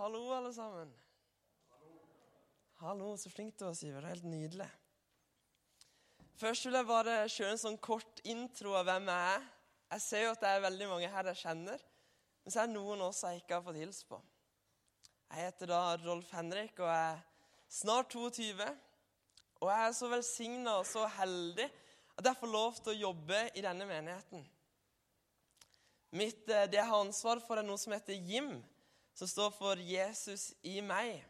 Hallo, alle sammen. Hallo, så flink du var, Syver. Helt nydelig. Først vil jeg bare kjøre en sånn kort intro av hvem jeg er. Jeg ser jo at det er veldig mange her jeg kjenner, men så er det noen også jeg ikke har fått hilse på. Jeg heter da Rolf Henrik og er snart 22. Og jeg er så velsigna og så heldig at jeg får lov til å jobbe i denne menigheten. Mitt, eh, det jeg har ansvar for, er noe som heter JIM, som står for Jesus i meg.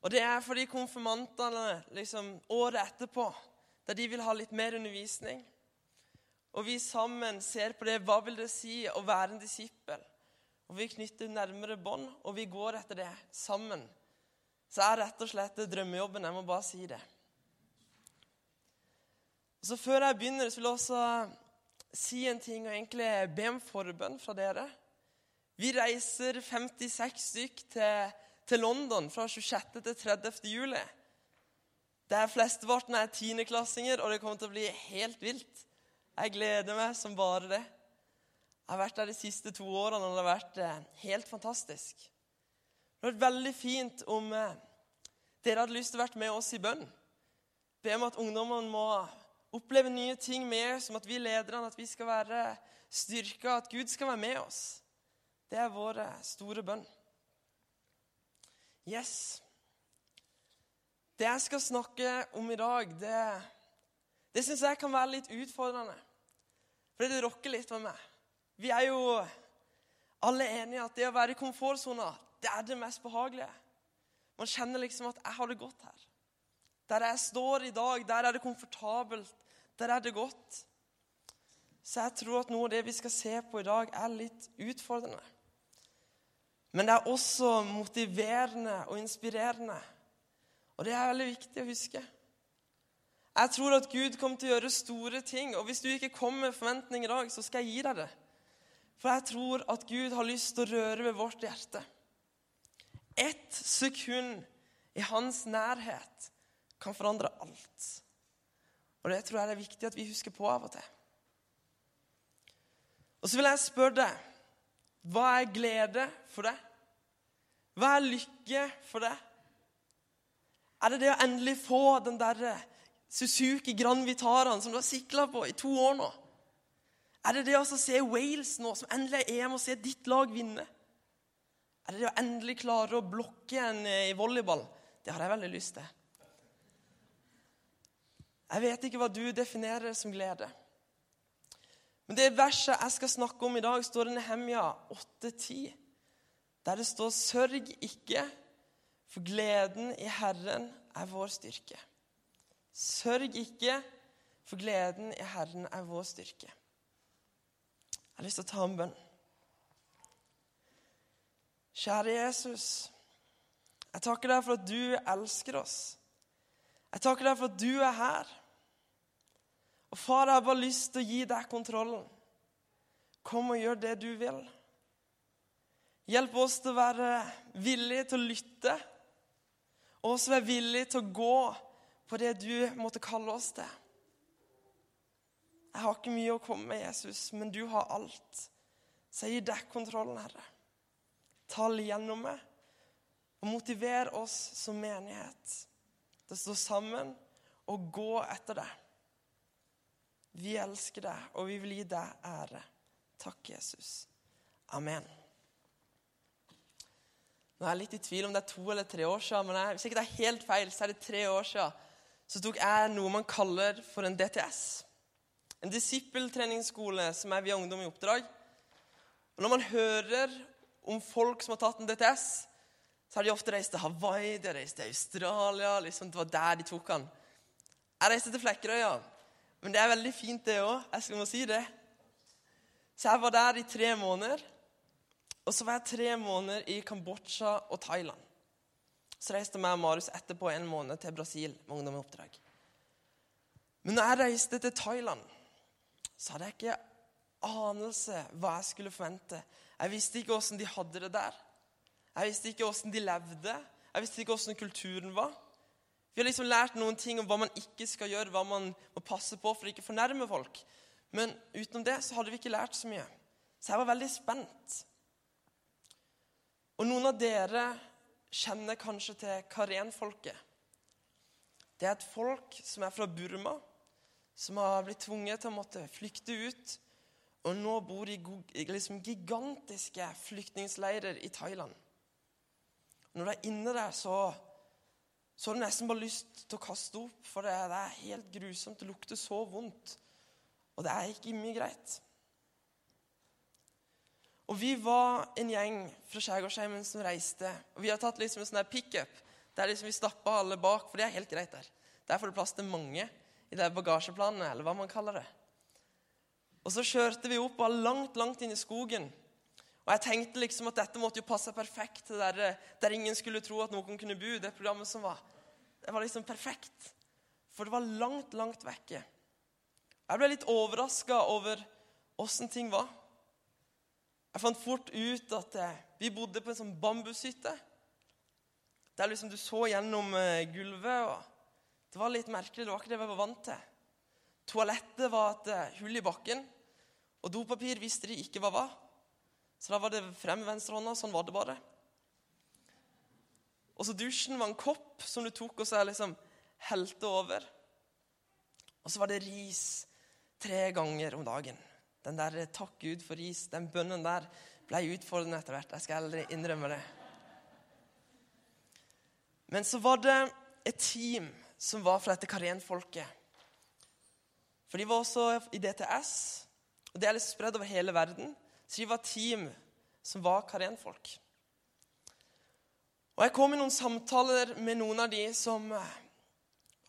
Og det er fordi konfirmantene liksom, året etterpå, der de vil ha litt mer undervisning, og vi sammen ser på det hva vil det si å være en disippel, og vi knytter nærmere bånd, og vi går etter det sammen, så er rett og slett det drømmejobben. Jeg må bare si det. Så Før jeg begynner, så vil jeg også si en ting og egentlig be om forbønn fra dere. Vi reiser 56 stykk til, til London fra 26. til 30. juli. Der flesteparten er tiendeklassinger, og det kommer til å bli helt vilt. Jeg gleder meg som bare det. Jeg har vært der de siste to årene, og det har vært eh, helt fantastisk. Det hadde vært veldig fint om eh, dere hadde lyst til å være med oss i bønn. Be om at ungdommene må oppleve nye ting med oss, som at vi lederne at vi skal være styrka, at Gud skal være med oss. Det er vår store bønn. Yes. Det jeg skal snakke om i dag, det, det syns jeg kan være litt utfordrende. Fordi det rokker litt ved meg. Vi er jo alle enige at det å være i komfortsona, det er det mest behagelige. Man kjenner liksom at 'jeg har det godt her'. Der jeg står i dag, der er det komfortabelt. Der er det godt. Så jeg tror at noe av det vi skal se på i dag, er litt utfordrende. Men det er også motiverende og inspirerende. Og det er veldig viktig å huske. Jeg tror at Gud kommer til å gjøre store ting. Og hvis du ikke kommer med forventninger i dag, så skal jeg gi deg det. For jeg tror at Gud har lyst til å røre ved vårt hjerte. Ett sekund i hans nærhet kan forandre alt. Og det tror jeg det er viktig at vi husker på av og til. Og så vil jeg spørre deg hva er glede for deg? Hva er lykke for deg? Er det det å endelig få den der Suzuki Grand Vitaraen som du har sikla på i to år nå? Er det det å se Wales nå, som endelig er EM, og se ditt lag vinne? Er det det å endelig klare å blokke en i volleyball? Det har jeg veldig lyst til. Jeg vet ikke hva du definerer som glede. Men det verset jeg skal snakke om i dag, står i Nehemja 8,10, der det står 'Sørg ikke, for gleden i Herren er vår styrke'. Sørg ikke, for gleden i Herren er vår styrke. Jeg har lyst til å ta en bønn. Kjære Jesus, jeg takker deg for at du elsker oss. Jeg takker deg for at du er her. Og far, jeg har bare lyst til å gi deg kontrollen. Kom og gjør det du vil. Hjelp oss til å være villige til å lytte, og også være villige til å gå på det du måtte kalle oss til. Jeg har ikke mye å komme med, Jesus, men du har alt. Så jeg gir deg kontrollen, Herre. Tal gjennom meg, og motiver oss som menighet til å stå sammen og gå etter deg. Vi elsker deg, og vi vil gi deg ære. Takk, Jesus. Amen. Nå er jeg litt i tvil om det er to eller tre år siden, men hvis ikke det er helt feil, så er det tre år siden så tok jeg noe man kaller for en DTS. En disippeltreningsskole som er via Ungdom i oppdrag. Og Når man hører om folk som har tatt en DTS, så har de ofte reist til Hawaii, de har reist til Australia. liksom Det var der de tok den. Jeg reiste til Flekkerøya. Men det er veldig fint, det òg. Jeg skal må si det. Så jeg var der i tre måneder. Og så var jeg tre måneder i Kambodsja og Thailand. Så reiste jeg og Marius etterpå en måned til Brasil med ungdomsoppdrag. Men når jeg reiste til Thailand, så hadde jeg ikke anelse hva jeg skulle forvente. Jeg visste ikke åssen de hadde det der. Jeg visste ikke åssen de levde. Jeg visste ikke åssen kulturen var. Vi har liksom lært noen ting om hva man ikke skal gjøre, hva man må passe på for å ikke fornærme folk. Men utenom det så hadde vi ikke lært så mye. Så jeg var veldig spent. Og noen av dere kjenner kanskje til Karen-folket. Det er et folk som er fra Burma, som har blitt tvunget til å måtte flykte ut, og nå bor i liksom gigantiske flyktningleirer i Thailand. Når du er inne der, så, så har du nesten bare lyst til å kaste opp, for det, det er helt grusomt. Det lukter så vondt, og det er ikke mye greit. Og Vi var en gjeng fra Skjærgårdsheimen som reiste. og Vi har tatt liksom en sånn pickup der liksom vi stappa alle bak, for det er helt greit der. Der får du plass til mange i det bagasjeplanet, eller hva man kaller det. Og Så kjørte vi opp og langt, langt inn i skogen. Og Jeg tenkte liksom at dette måtte jo passe perfekt til der, der ingen skulle tro at noen kunne bo. Det programmet som var. Det var liksom perfekt. For det var langt, langt vekke. Jeg ble litt overraska over åssen ting var. Jeg fant fort ut at eh, vi bodde på en sånn bambushytte. Der liksom du så gjennom eh, gulvet. og Det var litt merkelig. Det var ikke det vi var vant til. Toalettet var et eh, hull i bakken, og dopapir visste de ikke hva var. Så da var det frem venstrehånda. Sånn var det bare. Og så Dusjen var en kopp som du tok og så liksom helte over. Og så var det ris tre ganger om dagen. Den der eh, 'takk Gud for ris', den bønnen der ble utfordrende etter hvert. Jeg skal aldri innrømme det. Men så var det et team som var fra dette karenfolket. For de var også i DTS, og det er litt spredd over hele verden. Så vi var team som var karenfolk. Og Jeg kom i noen samtaler med noen av de som eh,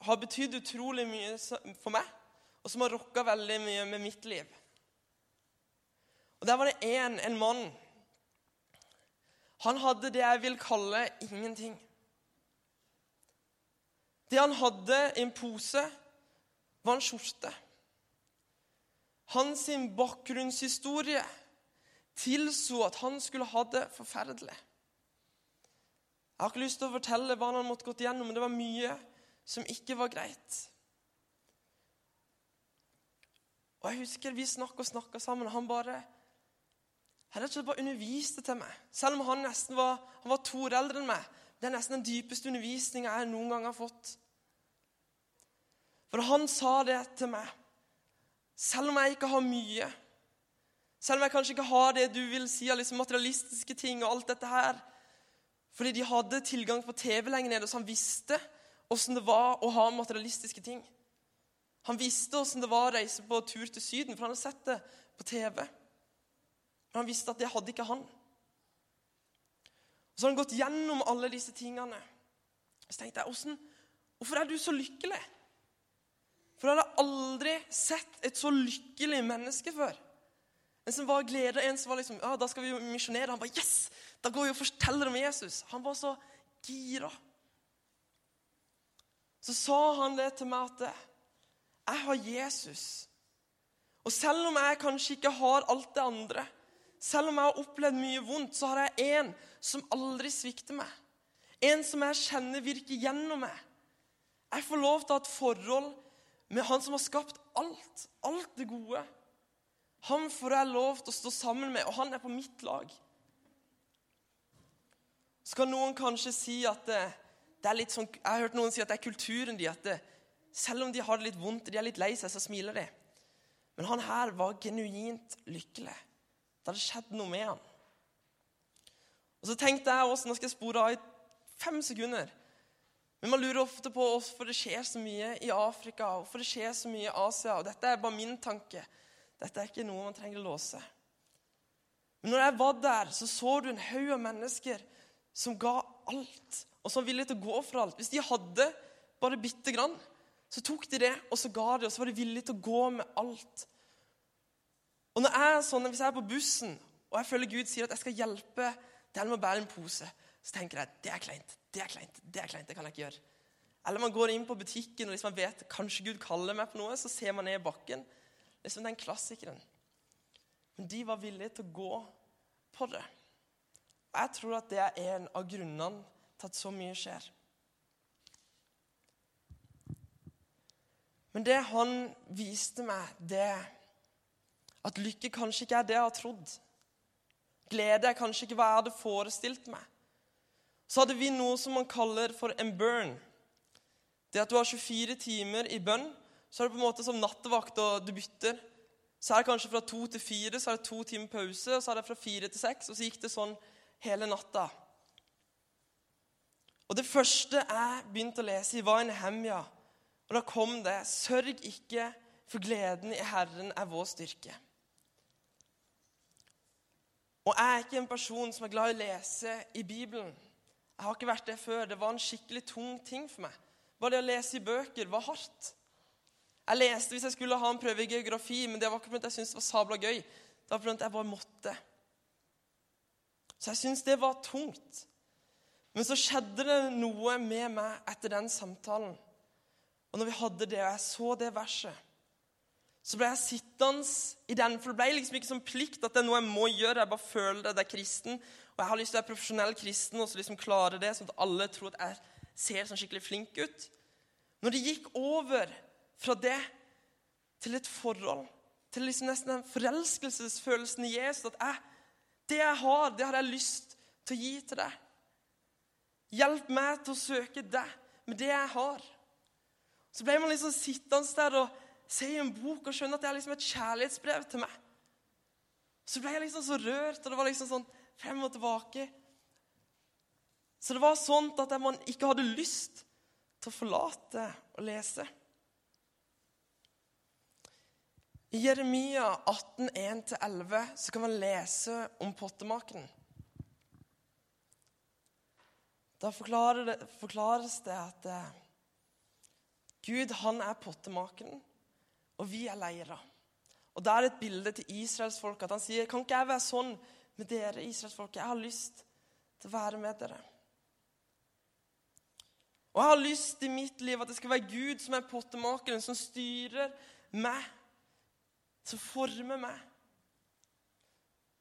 har betydd utrolig mye for meg, og som har rocka veldig mye med mitt liv. Og Der var det én, en mann. Han hadde det jeg vil kalle ingenting. Det han hadde i en pose, var en skjorte. Hans bakgrunnshistorie tilso at han skulle ha det forferdelig. Jeg har ikke lyst til å fortelle hva han måtte gått gjennom, men det var mye som ikke var greit. Og Jeg husker vi snakka og snakka sammen, og han bare han rett og slett bare underviste til meg. Selv om han nesten var, han var to år eldre enn meg. Det er nesten den dypeste undervisninga jeg noen gang har fått. For han sa det til meg. Selv om jeg ikke har mye, selv om jeg kanskje ikke har det du vil si av liksom materialistiske ting, og alt dette her, fordi de hadde tilgang på TV lenger nede, så han visste åssen det var å ha materialistiske ting. Han visste åssen det var å reise på tur til Syden, for han hadde sett det på TV. Men han visste at det hadde ikke han. Og Så har han gått gjennom alle disse tingene. Så tenkte jeg, Hvorfor er du så lykkelig? For jeg hadde aldri sett et så lykkelig menneske før. En som var glede, en som var liksom ja, da skal vi jo misjonere. Han bare Yes! Da går vi og forteller om Jesus. Han var så gira. Så sa han det til meg at jeg har Jesus. Og selv om jeg kanskje ikke har alt det andre, selv om jeg har opplevd mye vondt, så har jeg en som aldri svikter meg. En som jeg kjenner virker gjennom meg. Jeg får lov til å ha et forhold med han som har skapt alt, alt det gode. Han får jeg lov til å stå sammen med, og han er på mitt lag. Så kan noen kanskje si at det, det er litt sånn Jeg har hørt noen si at det er kulturen de, at det, selv om de har det litt vondt, de er litt lei seg, så smiler de. Men han her var genuint lykkelig. Det hadde skjedd noe med han. Og så tenkte jeg også, Nå skal jeg spore av i fem sekunder. Men man lurer ofte på hvorfor det skjer så mye i Afrika hvorfor det skjer så mye i Asia. og Dette er bare min tanke. Dette er ikke noe man trenger å låse. Men når jeg var der, så så du en haug av mennesker som ga alt, og som var villige til å gå for alt. Hvis de hadde bare bitte grann, så tok de det, og så ga de, og så var de villige til å gå med alt. Og når jeg er sånn, Hvis jeg er på bussen og jeg føler Gud sier at jeg skal hjelpe den med å bære en pose, så tenker jeg det er kleint, det er kleint, det er kleint, det kan jeg ikke gjøre. Eller man går inn på butikken og liksom vet kanskje Gud kaller meg på noe, så ser man ned i bakken. Liksom den klassikeren. Men de var villige til å gå på det. Og jeg tror at det er en av grunnene til at så mye skjer. Men det han viste meg, det at lykke kanskje ikke er det jeg har trodd. glede er kanskje ikke hva jeg hadde forestilt meg. Så hadde vi noe som man kaller for en burn. Det at du har 24 timer i bønn, så er det på en måte som nattevakt, og du bytter. Så er det kanskje fra to til fire, så er det to timer pause, og så er det fra fire til seks, og så gikk det sånn hele natta. Og Det første jeg begynte å lese i, var hemja. Og da kom det Sørg ikke, for gleden i Herren er vår styrke. Og jeg er ikke en person som er glad i å lese i Bibelen. Jeg har ikke vært det før. Det var en skikkelig tung ting for meg. Bare det å lese i bøker var hardt. Jeg leste hvis jeg skulle ha en prøve i geografi, men det var ikke fordi jeg syntes det var sabla gøy. Det var fordi jeg bare måtte. Så jeg syntes det var tungt. Men så skjedde det noe med meg etter den samtalen. Og når vi hadde det, og jeg så det verset, så ble jeg sittende i den. For det ble liksom ikke som plikt at det er noe jeg må gjøre. Jeg bare føler det. Det er kristen. Og jeg har lyst til å være profesjonell kristen og så liksom klare det, sånn at alle tror at jeg ser sånn skikkelig flink ut. Når det gikk over fra det til et forhold, til liksom nesten den forelskelsesfølelsen i Jesus At jeg, det jeg har, det har jeg lyst til å gi til deg. Hjelp meg til å søke deg med det jeg har. Så ble man liksom sittende der og se i en bok og skjønne at det er liksom et kjærlighetsbrev til meg. Så ble jeg liksom så rørt, og det var liksom sånn frem og tilbake. Så det var sånn at man ikke hadde lyst til å forlate å lese. I Jeremia 18, 1-11 så kan man lese om pottemakeren. Da forklares det at eh, Gud han er pottemakeren, og vi er leira. Og Da er det et bilde til israelsfolket at han sier kan ikke jeg være sånn med dere, israelsfolket? Jeg har lyst til å være med dere. Og jeg har lyst i mitt liv at det skal være Gud som er pottemakeren, som styrer meg, som former meg.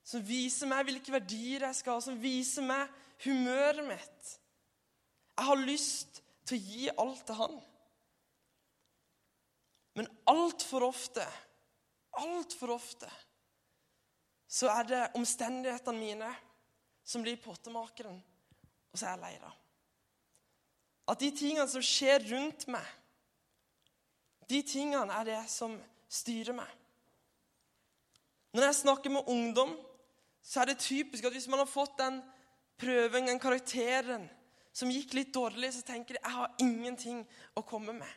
Som viser meg hvilke verdier jeg skal ha, som viser meg humøret mitt. Jeg har lyst til å gi alt til Han. Men altfor ofte, altfor ofte, så er det omstendighetene mine som blir pottemakeren, og så er jeg lei da. At de tingene som skjer rundt meg, de tingene er det som styrer meg. Når jeg snakker med ungdom, så er det typisk at hvis man har fått den prøven, den karakteren, som gikk litt dårlig, så tenker de jeg har ingenting å komme med.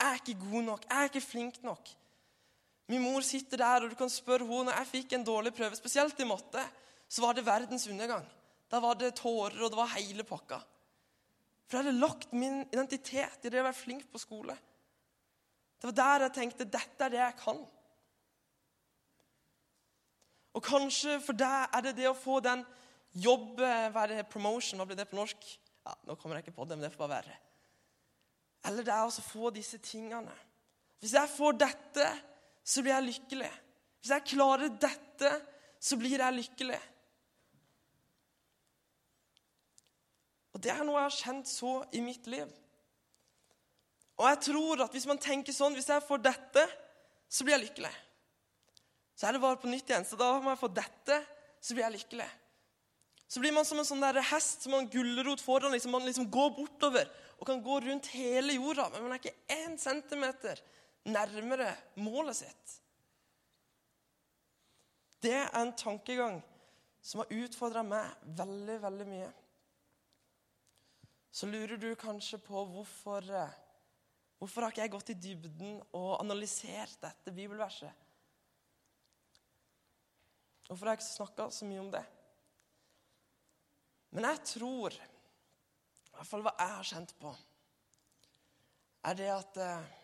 Jeg er ikke god nok. Jeg er ikke flink nok. Min mor sitter der, og du kan spørre henne når jeg fikk en dårlig prøve, spesielt i matte, så var det verdens undergang. Da var det tårer, og det var hele pakka. For jeg hadde lagt min identitet i det å være flink på skole. Det var der jeg tenkte dette er det jeg kan. Og kanskje for deg er det det å få den jobb... Hva er det? Promotion? Hva blir det på norsk? Ja, Nå kommer jeg ikke på det, men det får bare være. Eller det er å få disse tingene. Hvis jeg får dette, så blir jeg lykkelig. Hvis jeg klarer dette, så blir jeg lykkelig. Og Det er noe jeg har kjent så i mitt liv. Og jeg tror at hvis man tenker sånn Hvis jeg får dette, så blir jeg lykkelig. Så er det bare på nytt igjen. Så da må jeg få dette, så blir jeg lykkelig. Så blir man som en sånn der hest som har en gulrot foran. Liksom, man liksom går bortover og kan gå rundt hele jorda, men man er ikke én centimeter nærmere målet sitt. Det er en tankegang som har utfordra meg veldig, veldig mye. Så lurer du kanskje på hvorfor Hvorfor har ikke jeg gått i dybden og analysert dette bibelverset? Hvorfor har jeg ikke snakka så mye om det? Men jeg tror i hvert fall hva jeg har kjent på, er det at eh,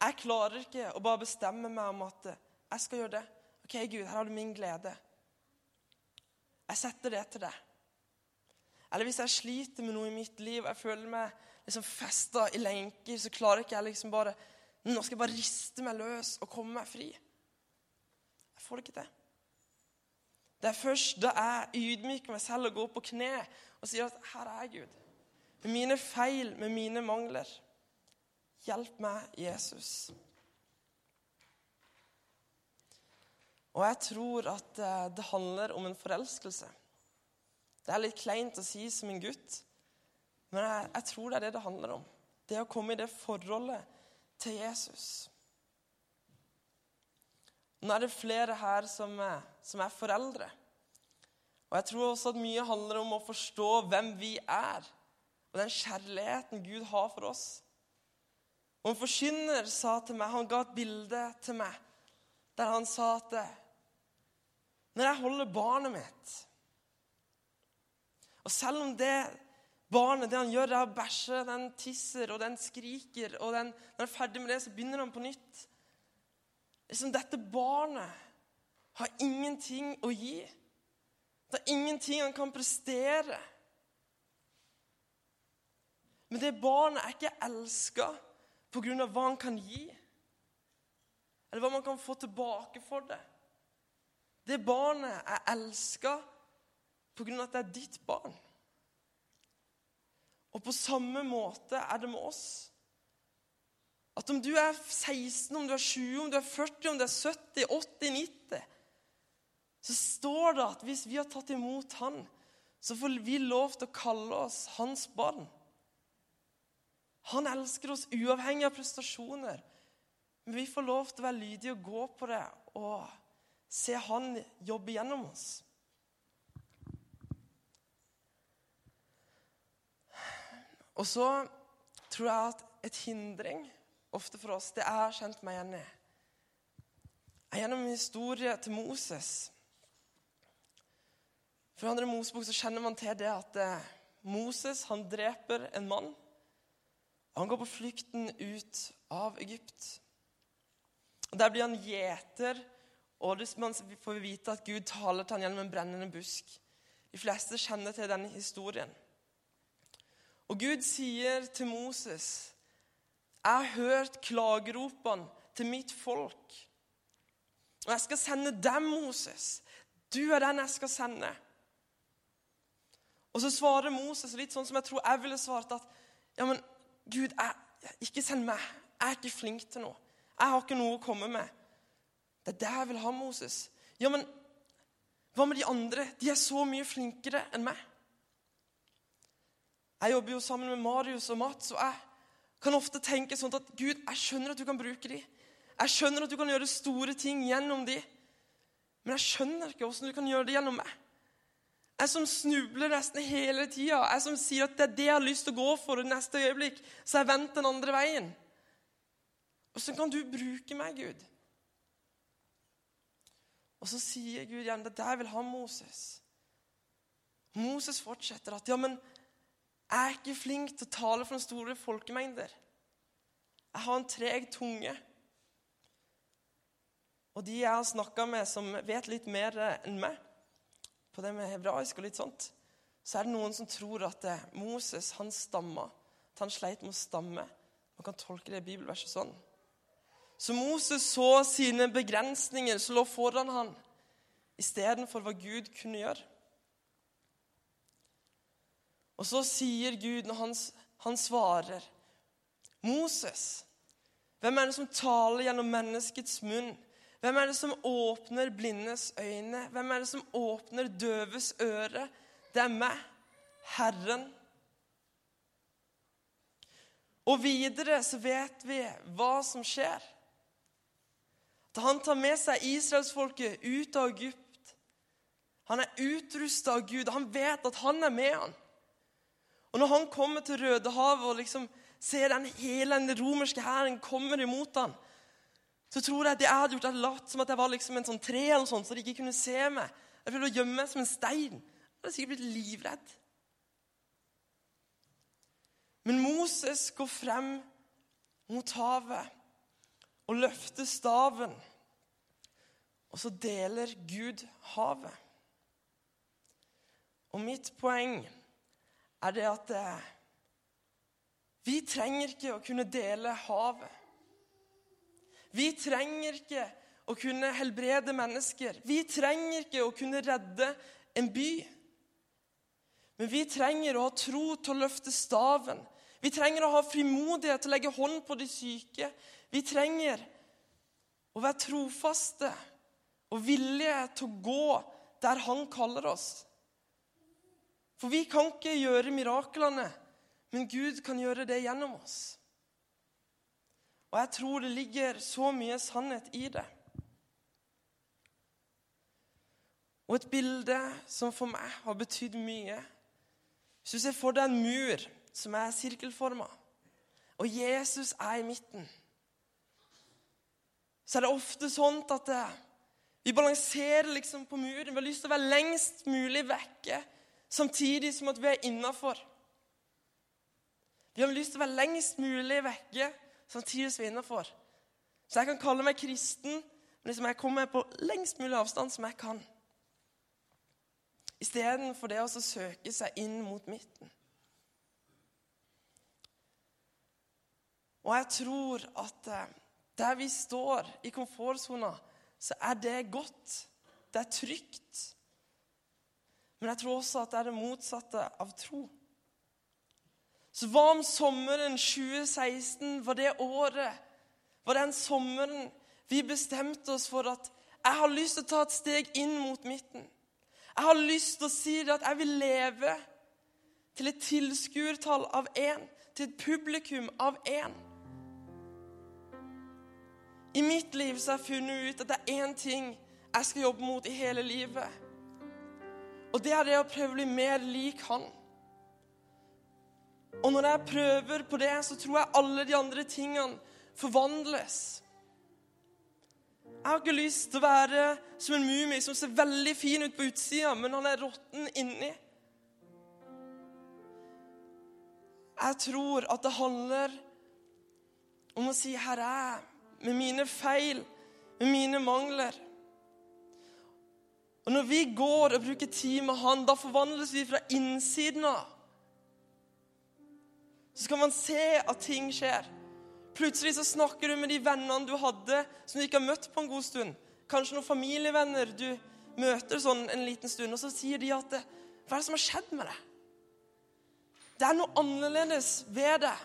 jeg klarer ikke å bare bestemme meg om at eh, jeg skal gjøre det. OK, Gud, her har du min glede. Jeg setter det til deg. Eller hvis jeg sliter med noe i mitt liv jeg føler meg liksom festa i lenker, så klarer ikke jeg liksom bare Nå skal jeg bare riste meg løs og komme meg fri. Jeg får det ikke til. Det er først da jeg ydmyker meg selv og går på kne og sier at 'Her er jeg, Gud'. Med mine feil, med mine mangler. Hjelp meg, Jesus. Og jeg tror at eh, det handler om en forelskelse. Det er litt kleint å si som en gutt, men jeg, jeg tror det er det det handler om. Det å komme i det forholdet til Jesus. Nå er det flere her som er, som er foreldre. Og jeg tror også at mye handler om å forstå hvem vi er, og den kjærligheten Gud har for oss. Og En forkynner sa til meg, han ga et bilde til meg der han sa at når jeg holder barnet mitt Og selv om det barnet det han gjør, er å bæsje, den tisser og den skriker, og den, når han er ferdig med det, så begynner han på nytt liksom Dette barnet har ingenting å gi. Det er ingenting han kan prestere. Men det barnet er ikke elska pga. hva han kan gi, eller hva man kan få tilbake for det. Det barnet er elska pga. at det er ditt barn. Og på samme måte er det med oss. At om du er 16, om du er 20, om du er 40, om du er 70, 80, 90 Så står det at hvis vi har tatt imot Han, så får vi lov til å kalle oss hans barn. Han elsker oss uavhengig av prestasjoner. Men vi får lov til å være lydige og gå på det og se han jobbe gjennom oss. Og så tror jeg at et hindring ofte for oss, det er kjent meg igjen i. Gjennom historien til Moses For andre Mosebok så kjenner man til det at eh, Moses han dreper en mann. Han går på flukten ut av Egypt. Og Der blir han gjeter, og man får vite at Gud taler til han gjennom en brennende busk. De fleste kjenner til denne historien. Og Gud sier til Moses, 'Jeg har hørt klageropene til mitt folk.' 'Og jeg skal sende dem, Moses. Du er den jeg skal sende.' Og så svarer Moses litt sånn som jeg tror jeg ville svart, at ja, men Gud, jeg, ikke send meg. Jeg er ikke flink til noe. Jeg har ikke noe å komme med. Det er det jeg vil ha, Moses. Ja, men hva med de andre? De er så mye flinkere enn meg. Jeg jobber jo sammen med Marius og Mats, og jeg kan ofte tenke sånn at Gud, jeg skjønner at du kan bruke dem. Jeg skjønner at du kan gjøre store ting gjennom dem. Men jeg skjønner ikke hvordan du kan gjøre det gjennom meg. Jeg som snubler nesten hele tida. Jeg som sier at det er det jeg har lyst til å gå for i neste øyeblikk. Så jeg venter den andre veien. Åssen kan du bruke meg, Gud? Og så sier Gud igjen det er der vil ha Moses. Moses fortsetter at ja, men jeg er ikke flink til å tale for store folkemengder. Jeg har en treg tunge. Og de jeg har snakka med som vet litt mer enn meg, på det med hebraisk og litt sånt, så er det noen som tror at eh, Moses han stamma. At han sleit med å stamme. Man kan tolke det bibelverset sånn. Så Moses så sine begrensninger som lå foran han, istedenfor hva Gud kunne gjøre. Og så sier Gud, når han, han svarer Moses, hvem er det som taler gjennom menneskets munn? Hvem er det som åpner blindes øyne? Hvem er det som åpner døves øre? Det er meg, Herren. Og videre så vet vi hva som skjer. Da han tar med seg israelsfolket ut av Egypt Han er utrusta av Gud, han vet at han er med han. Og når han kommer til Rødehavet og liksom ser den hele den romerske hæren kommer imot han, så tror jeg at jeg hadde gjort det latt som at jeg var liksom en sånn tre, eller sånn, så de ikke kunne se meg. Jeg prøvde å gjemme meg som en stein. Jeg hadde sikkert blitt livredd. Men Moses går frem mot havet og løfter staven. Og så deler Gud havet. Og mitt poeng er det at eh, vi trenger ikke å kunne dele havet. Vi trenger ikke å kunne helbrede mennesker. Vi trenger ikke å kunne redde en by. Men vi trenger å ha tro til å løfte staven. Vi trenger å ha frimodighet til å legge hånd på de syke. Vi trenger å være trofaste og villige til å gå der han kaller oss. For vi kan ikke gjøre miraklene, men Gud kan gjøre det gjennom oss. Og jeg tror det ligger så mye sannhet i det. Og et bilde som for meg har betydd mye Hvis du ser for deg en mur som er sirkelforma, og Jesus er i midten, så er det ofte sånn at vi balanserer liksom på muren. Vi har lyst til å være lengst mulig vekke, samtidig som at vi er innafor. Vi har lyst til å være lengst mulig vekke, samtidig som vi er innafor. Så jeg kan kalle meg kristen, men liksom jeg kommer på lengst mulig avstand som jeg kan. Istedenfor det å søke seg inn mot midten. Og jeg tror at eh, der vi står i komfortsona, så er det godt. Det er trygt. Men jeg tror også at det er det motsatte av tro. Så hva om sommeren 2016 var det året, var den sommeren vi bestemte oss for at jeg har lyst til å ta et steg inn mot midten. Jeg har lyst til å si det at jeg vil leve til et tilskuertall av én, til et publikum av én. I mitt liv så har jeg funnet ut at det er én ting jeg skal jobbe mot i hele livet. Og det er det å prøve å bli mer lik han. Og når jeg prøver på det, så tror jeg alle de andre tingene forvandles. Jeg har ikke lyst til å være som en mumie som ser veldig fin ut på utsida, men han er råtten inni. Jeg tror at det handler om å si 'Her er jeg', med mine feil, med mine mangler. Og Når vi går og bruker tid med Han, da forvandles vi fra innsiden av. Så kan man se at ting skjer. Plutselig så snakker du med de vennene du hadde som du ikke har møtt på en god stund. Kanskje noen familievenner du møter sånn en liten stund, og så sier de at Hva er det som har skjedd med deg? Det er noe annerledes ved det.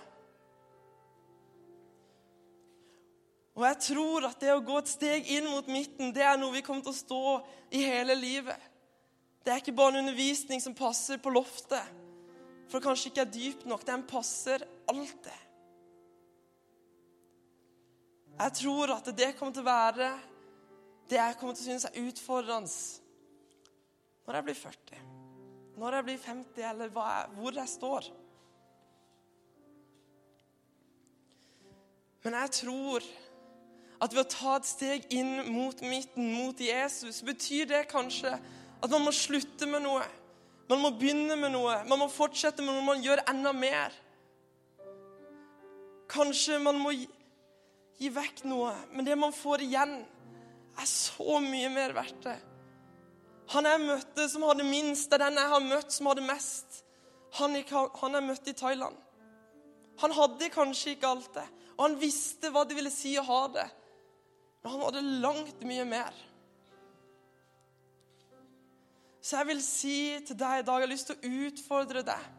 Og jeg tror at det å gå et steg inn mot midten, det er noe vi kommer til å stå i hele livet. Det er ikke bare en undervisning som passer på loftet, for det kanskje ikke er dypt nok. Den passer alltid. Jeg tror at det kommer til å være det jeg kommer til å synes er utfordrende når jeg blir 40, når jeg blir 50, eller jeg, hvor jeg står. Men jeg tror at ved å ta et steg inn mot midten, mot Jesus, betyr det kanskje at man må slutte med noe. Man må begynne med noe. Man må fortsette med noe. Man gjør enda mer. Kanskje man må gi vekk noe, men det man får igjen, er så mye mer verdt det. Han jeg møtte som hadde minst, er den jeg har møtt som hadde mest. Han, han jeg møtte i Thailand. Han hadde kanskje ikke alt det, og han visste hva det ville si å ha det. Men han hadde langt mye mer. Så jeg vil si til deg i dag Jeg har lyst til å utfordre deg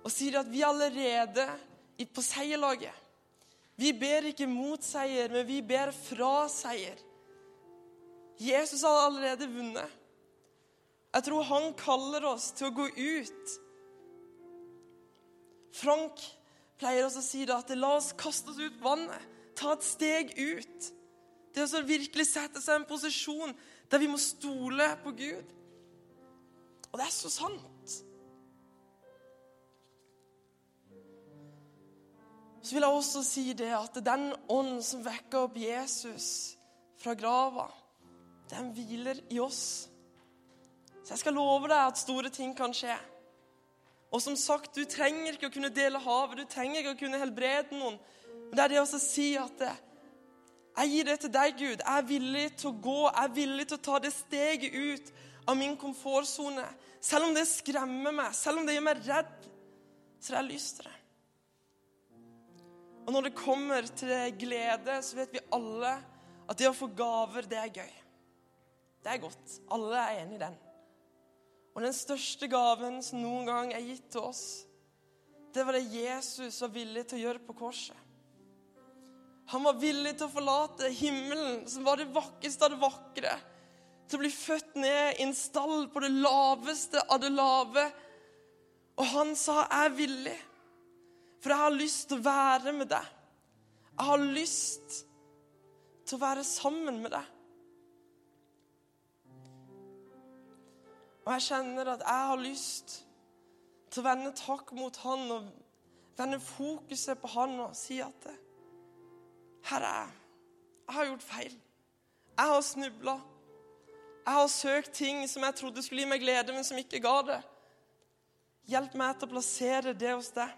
og si at vi allerede på seierlaget vi ber ikke mot seier, men vi ber fra seier. Jesus har allerede vunnet. Jeg tror han kaller oss til å gå ut. Frank pleier også å si det at la oss kaste oss ut vannet. Ta et steg ut. Det å virkelig sette seg i en posisjon der vi må stole på Gud. Og det er så sant. Så vil jeg også si det at den ånd som vekker opp Jesus fra grava, den hviler i oss. Så jeg skal love deg at store ting kan skje. Og som sagt, du trenger ikke å kunne dele havet, du trenger ikke å kunne helbrede noen. Men det er det å si at jeg gir det til deg, Gud. Jeg er villig til å gå, jeg er villig til å ta det steget ut av min komfortsone. Selv om det skremmer meg, selv om det gjør meg redd, så har jeg lyst til det. Og når det kommer til glede, så vet vi alle at det å få gaver, det er gøy. Det er godt. Alle er enig i den. Og den største gaven som noen gang er gitt til oss, det var det Jesus var villig til å gjøre på korset. Han var villig til å forlate himmelen, som var det vakreste av det vakre, til å bli født ned i en stall på det laveste av det lave. Og han sa, 'Jeg er villig, for jeg har lyst til å være med deg.' 'Jeg har lyst til å være sammen med deg.' Og jeg kjenner at jeg har lyst til å vende takk mot han og vende fokuset på han og si at Herre, jeg har gjort feil. Jeg har snubla. Jeg har søkt ting som jeg trodde skulle gi meg glede, men som ikke ga det. Hjelp meg til å plassere det hos deg.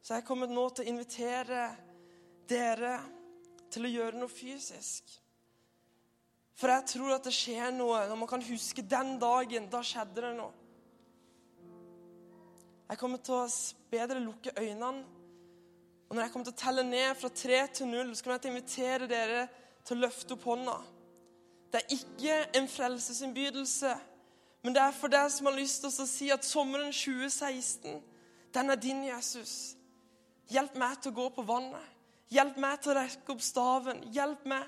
Så jeg er kommet nå til å invitere dere til å gjøre noe fysisk. For jeg tror at det skjer noe når man kan huske den dagen. Da skjedde det noe. Jeg kommer til å be dere lukke øynene. Og når jeg kommer til å telle ned fra tre til null, så kommer jeg til å invitere dere til å løfte opp hånda. Det er ikke en frelsesinnbydelse, men det er for deg som har lyst til å si at sommeren 2016, den er din, Jesus. Hjelp meg til å gå på vannet. Hjelp meg til å rekke opp staven. Hjelp meg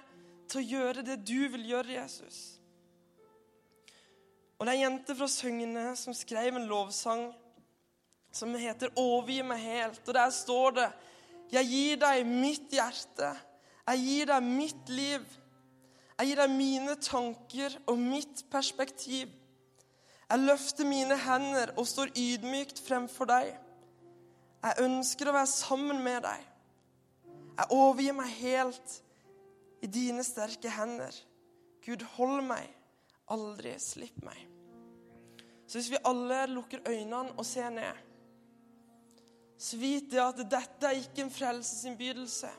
til å gjøre det du vil gjøre, Jesus. Og det er ei jente fra Søgne som skrev en lovsang som heter 'Overgi meg helt'. Og der står det 'Jeg gir deg mitt hjerte. Jeg gir deg mitt liv. Jeg gir deg mine tanker og mitt perspektiv. Jeg løfter mine hender og står ydmykt fremfor deg. Jeg ønsker å være sammen med deg. Jeg overgir meg helt i dine sterke hender. Gud, hold meg. Aldri slipp meg. Så hvis vi alle lukker øynene og ser ned, så vit det at dette er ikke en frelsesinnbydelse.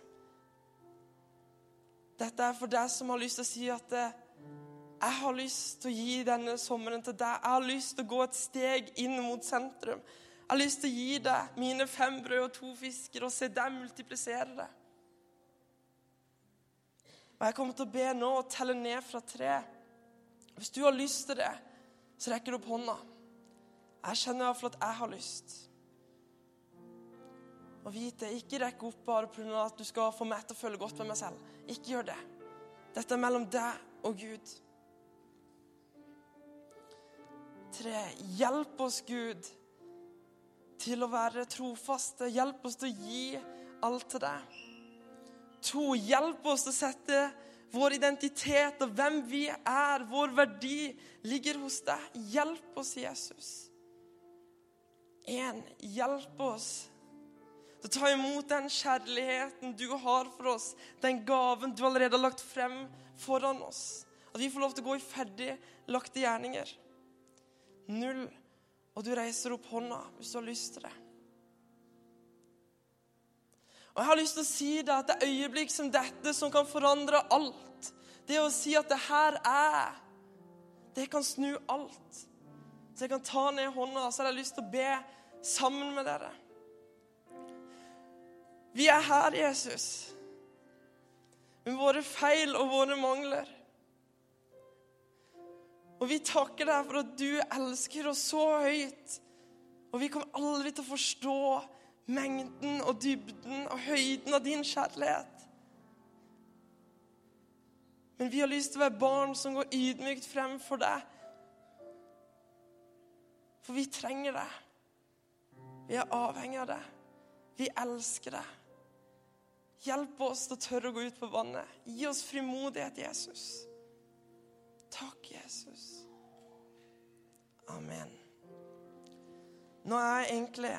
Dette er for deg som har lyst til å si at jeg har lyst til å gi denne sommeren til deg. Jeg har lyst til å gå et steg inn mot sentrum. Jeg har lyst til å gi deg mine fem brød og to fisker og se deg multiplisere det. Og jeg kommer til å be nå og telle ned fra tre. Hvis du har lyst til det, så rekker du opp hånda. Jeg kjenner iallfall at jeg har lyst. Og vite ikke rekk opp bare pga. at du skal få meg til å føle godt med meg selv. Ikke gjør det. Dette er mellom deg og Gud. Tre. Hjelp oss, Gud, til å være trofaste. Hjelp oss til å gi alt til deg. To, hjelp oss til å sette vår identitet og hvem vi er, vår verdi, ligger hos deg. Hjelp oss, Jesus. En, hjelp oss til å ta imot den kjærligheten du har for oss, den gaven du allerede har lagt frem foran oss. At vi får lov til å gå i ferdig lagte gjerninger. Null. Og du reiser opp hånda hvis du har lyst til det. Og jeg har lyst til å si deg at det er øyeblikk som dette som kan forandre alt. Det å si at det her er Det kan snu alt. Så jeg kan ta ned hånda, så har jeg lyst til å be sammen med dere. Vi er her, Jesus, med våre feil og våre mangler. Og vi takker deg for at du elsker oss så høyt. Og vi kommer aldri til å forstå mengden og dybden og høyden av din kjærlighet. Men vi har lyst til å være barn som går ydmykt frem for deg. For vi trenger det. Vi er avhengig av det. Vi elsker det. Hjelp oss til å tørre å gå ut på vannet. Gi oss frimodighet, Jesus. Takk, Jesus. Amen. Nå er jeg egentlig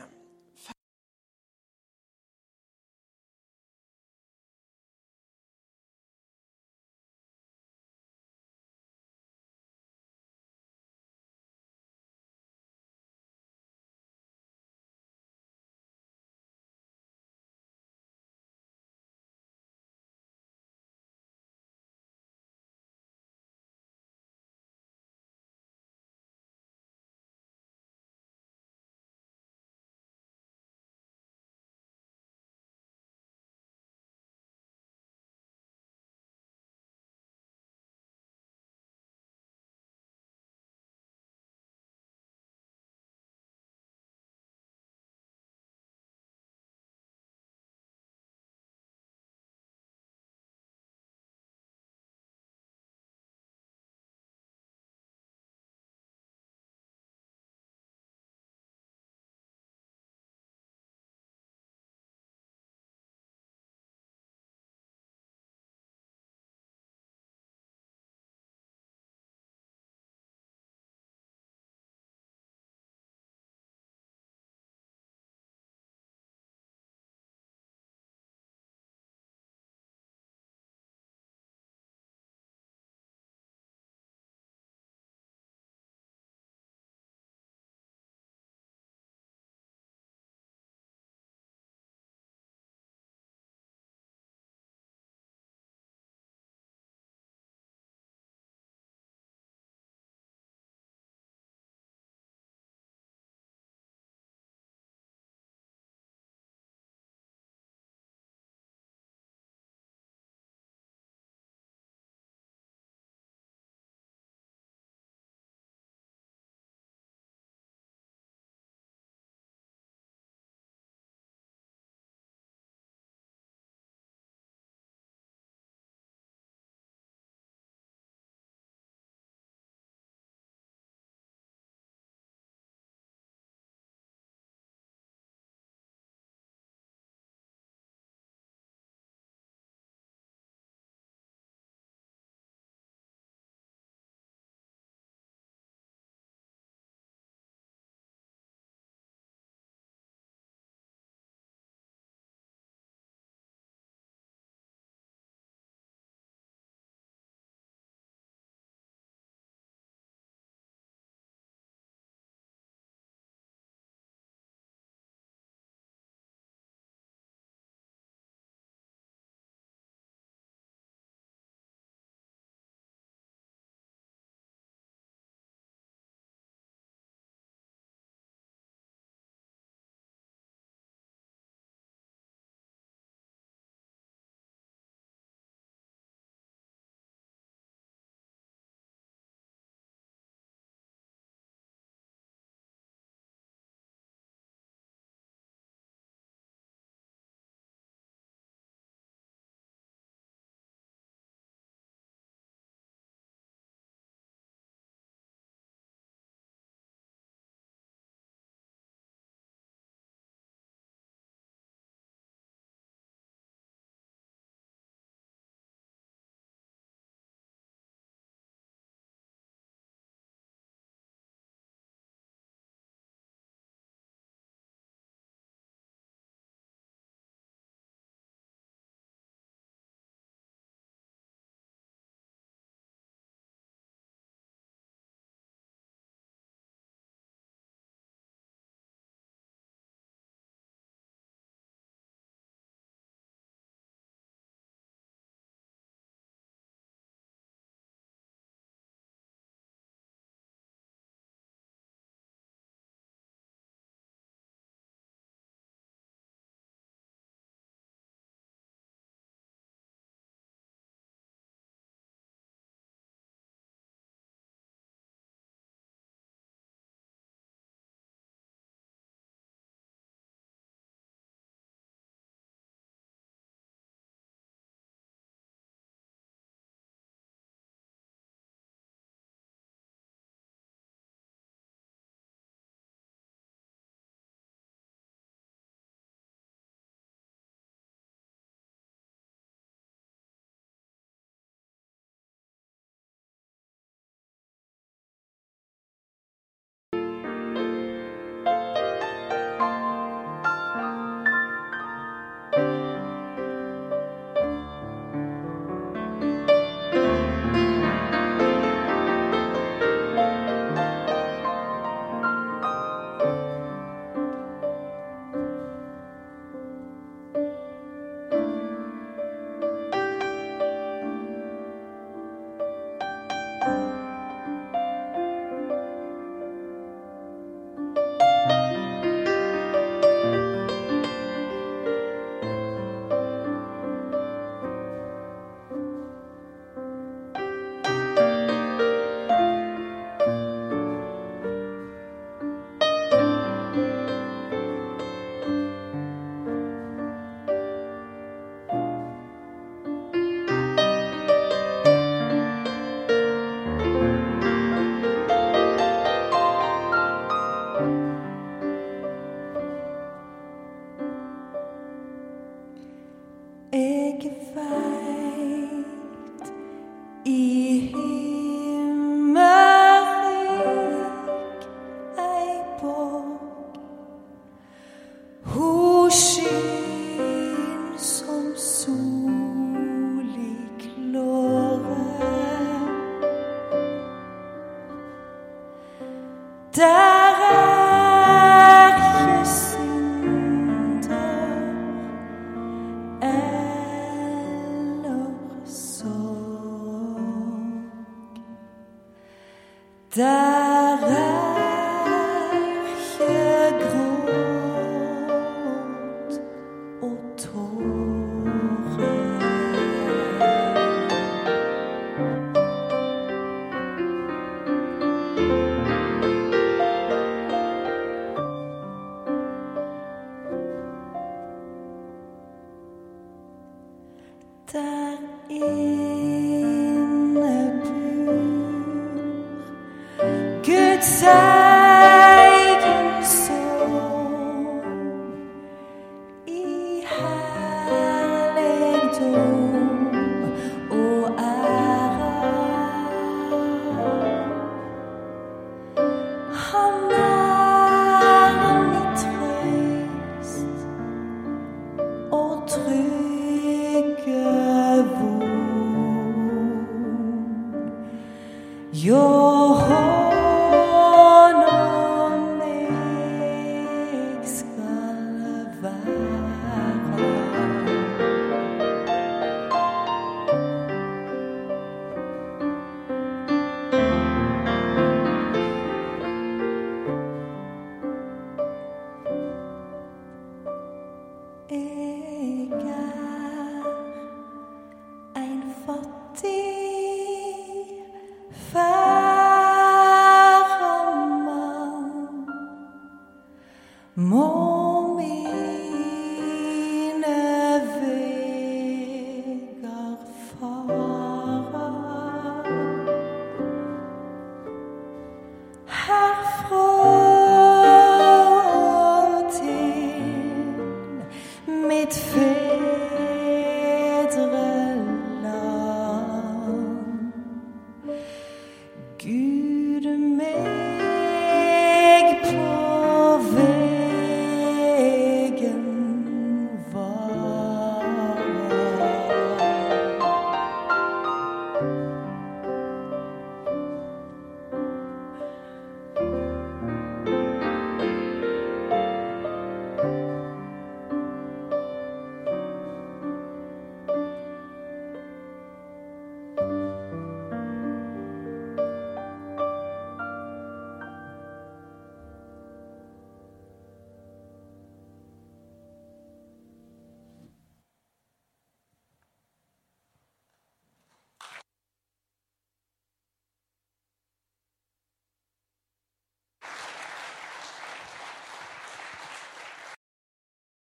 inside.